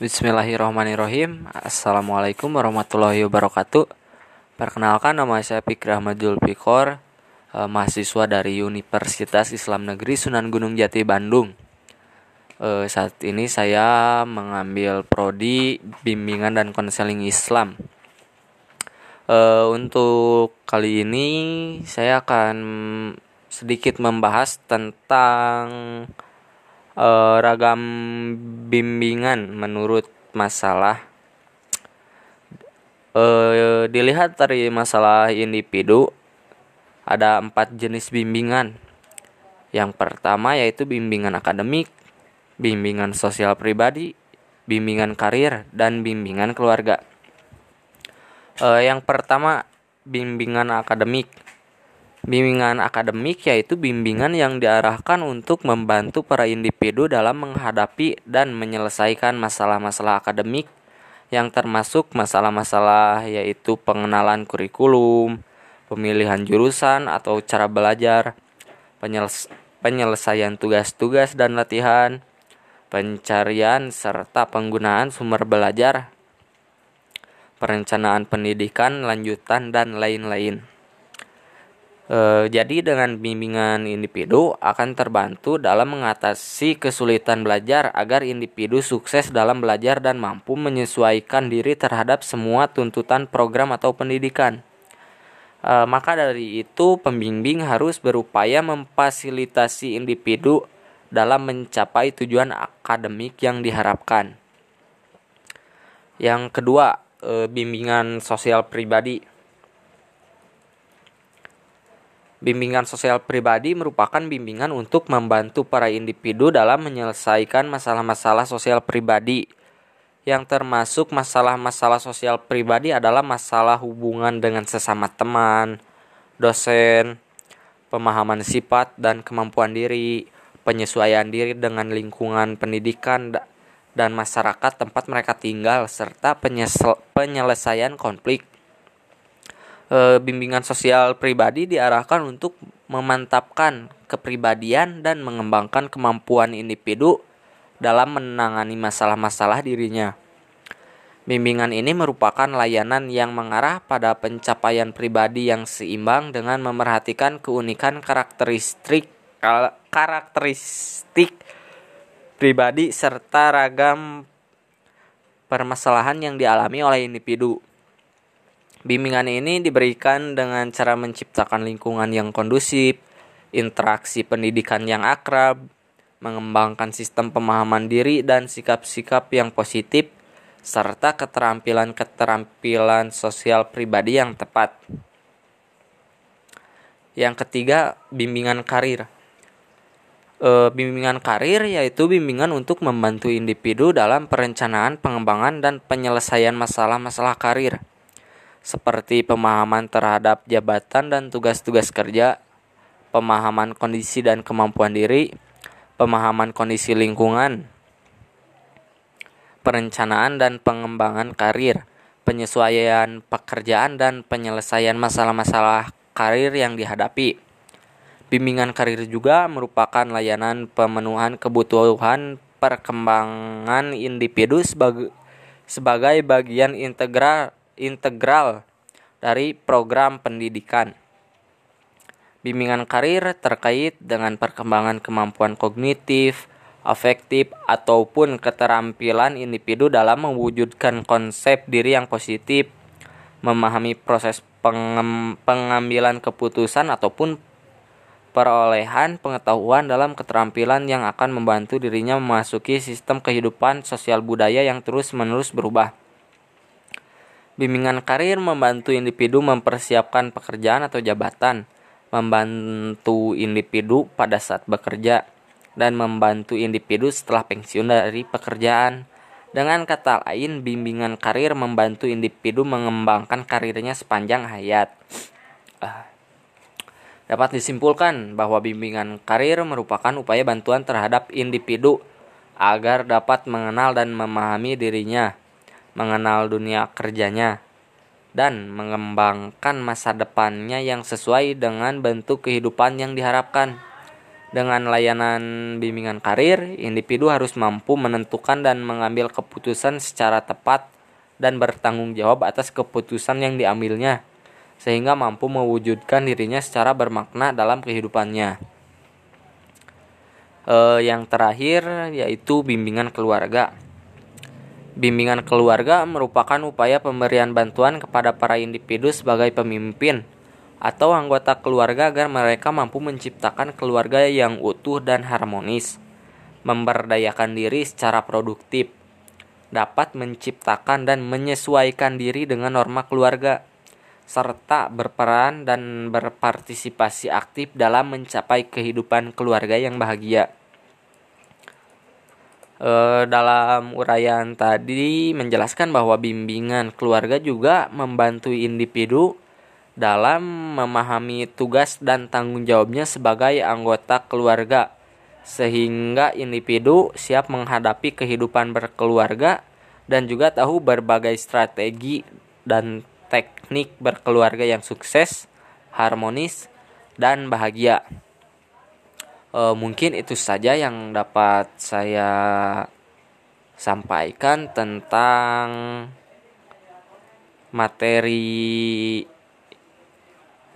Bismillahirrahmanirrahim. Assalamualaikum warahmatullahi wabarakatuh. Perkenalkan nama saya Fikri Ahmad Julfikor eh, Mahasiswa dari Universitas Islam Negeri Sunan Gunung Jati Bandung. Eh, Saat ini saya mengambil prodi bimbingan dan konseling Islam. Eh, Untuk kali ini saya akan sedikit membahas tentang uh, ragam bimbingan menurut masalah uh, dilihat dari masalah individu ada empat jenis bimbingan. Yang pertama yaitu bimbingan akademik bimbingan sosial pribadi bimbingan karir dan bimbingan keluarga. Uh, yang pertama bimbingan akademik Bimbingan akademik yaitu bimbingan yang diarahkan untuk membantu para individu dalam menghadapi dan menyelesaikan masalah-masalah akademik yang termasuk masalah-masalah yaitu pengenalan kurikulum, pemilihan jurusan atau cara belajar, penyeles penyelesaian tugas-tugas dan latihan, pencarian serta penggunaan sumber belajar, perencanaan pendidikan lanjutan dan lain-lain. E, jadi dengan bimbingan individu akan terbantu dalam mengatasi kesulitan belajar agar individu sukses dalam belajar dan mampu menyesuaikan diri terhadap semua tuntutan program atau pendidikan. E, maka dari itu pembimbing harus berupaya memfasilitasi individu dalam mencapai tujuan akademik yang diharapkan. Yang kedua, e, bimbingan sosial pribadi Bimbingan sosial pribadi merupakan bimbingan untuk membantu para individu dalam menyelesaikan masalah-masalah sosial pribadi. Yang termasuk masalah-masalah sosial pribadi adalah masalah hubungan dengan sesama teman, dosen, pemahaman sifat dan kemampuan diri, penyesuaian diri dengan lingkungan pendidikan dan masyarakat tempat mereka tinggal, serta penyelesaian konflik e, bimbingan sosial pribadi diarahkan untuk memantapkan kepribadian dan mengembangkan kemampuan individu dalam menangani masalah-masalah dirinya. Bimbingan ini merupakan layanan yang mengarah pada pencapaian pribadi yang seimbang dengan memerhatikan keunikan karakteristik karakteristik pribadi serta ragam permasalahan yang dialami oleh individu. Bimbingan ini diberikan dengan cara menciptakan lingkungan yang kondusif, interaksi pendidikan yang akrab, mengembangkan sistem pemahaman diri dan sikap-sikap yang positif, serta keterampilan-keterampilan sosial pribadi yang tepat. Yang ketiga, bimbingan karir. E, bimbingan karir yaitu bimbingan untuk membantu individu dalam perencanaan, pengembangan, dan penyelesaian masalah-masalah karir seperti pemahaman terhadap jabatan dan tugas-tugas kerja, pemahaman kondisi dan kemampuan diri, pemahaman kondisi lingkungan, perencanaan dan pengembangan karir, penyesuaian pekerjaan dan penyelesaian masalah-masalah karir yang dihadapi. Bimbingan karir juga merupakan layanan pemenuhan kebutuhan perkembangan individu sebagai bagian integral integral dari program pendidikan. Bimbingan karir terkait dengan perkembangan kemampuan kognitif, afektif, ataupun keterampilan individu dalam mewujudkan konsep diri yang positif, memahami proses pengambilan keputusan ataupun perolehan pengetahuan dalam keterampilan yang akan membantu dirinya memasuki sistem kehidupan sosial budaya yang terus-menerus berubah. Bimbingan karir membantu individu mempersiapkan pekerjaan atau jabatan, membantu individu pada saat bekerja, dan membantu individu setelah pensiun dari pekerjaan. Dengan kata lain, bimbingan karir membantu individu mengembangkan karirnya sepanjang hayat. Ah. Dapat disimpulkan bahwa bimbingan karir merupakan upaya bantuan terhadap individu agar dapat mengenal dan memahami dirinya mengenal dunia kerjanya, dan mengembangkan masa depannya yang sesuai dengan bentuk kehidupan yang diharapkan. Dengan layanan bimbingan karir, individu harus mampu menentukan dan mengambil keputusan secara tepat dan bertanggung jawab atas keputusan yang diambilnya, sehingga mampu mewujudkan dirinya secara bermakna dalam kehidupannya. E, yang terakhir yaitu bimbingan keluarga. Bimbingan keluarga merupakan upaya pemberian bantuan kepada para individu sebagai pemimpin atau anggota keluarga agar mereka mampu menciptakan keluarga yang utuh dan harmonis, memberdayakan diri secara produktif, dapat menciptakan dan menyesuaikan diri dengan norma keluarga, serta berperan dan berpartisipasi aktif dalam mencapai kehidupan keluarga yang bahagia. E, dalam uraian tadi menjelaskan bahwa bimbingan keluarga juga membantu individu dalam memahami tugas dan tanggung jawabnya sebagai anggota keluarga, sehingga individu siap menghadapi kehidupan berkeluarga dan juga tahu berbagai strategi dan teknik berkeluarga yang sukses, harmonis, dan bahagia. E, mungkin itu saja yang dapat saya sampaikan tentang materi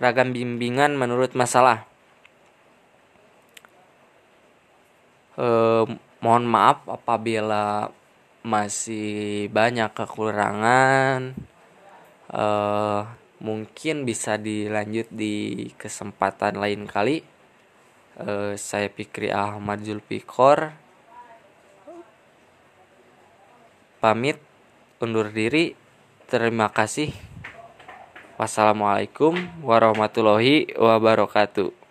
ragam bimbingan menurut masalah. Eh, mohon maaf apabila masih banyak kekurangan. Eh, mungkin bisa dilanjut di kesempatan lain kali. Eh, saya Fikri Ahmad Zulfikor pamit undur diri. Terima kasih. Wassalamualaikum warahmatullahi wabarakatuh.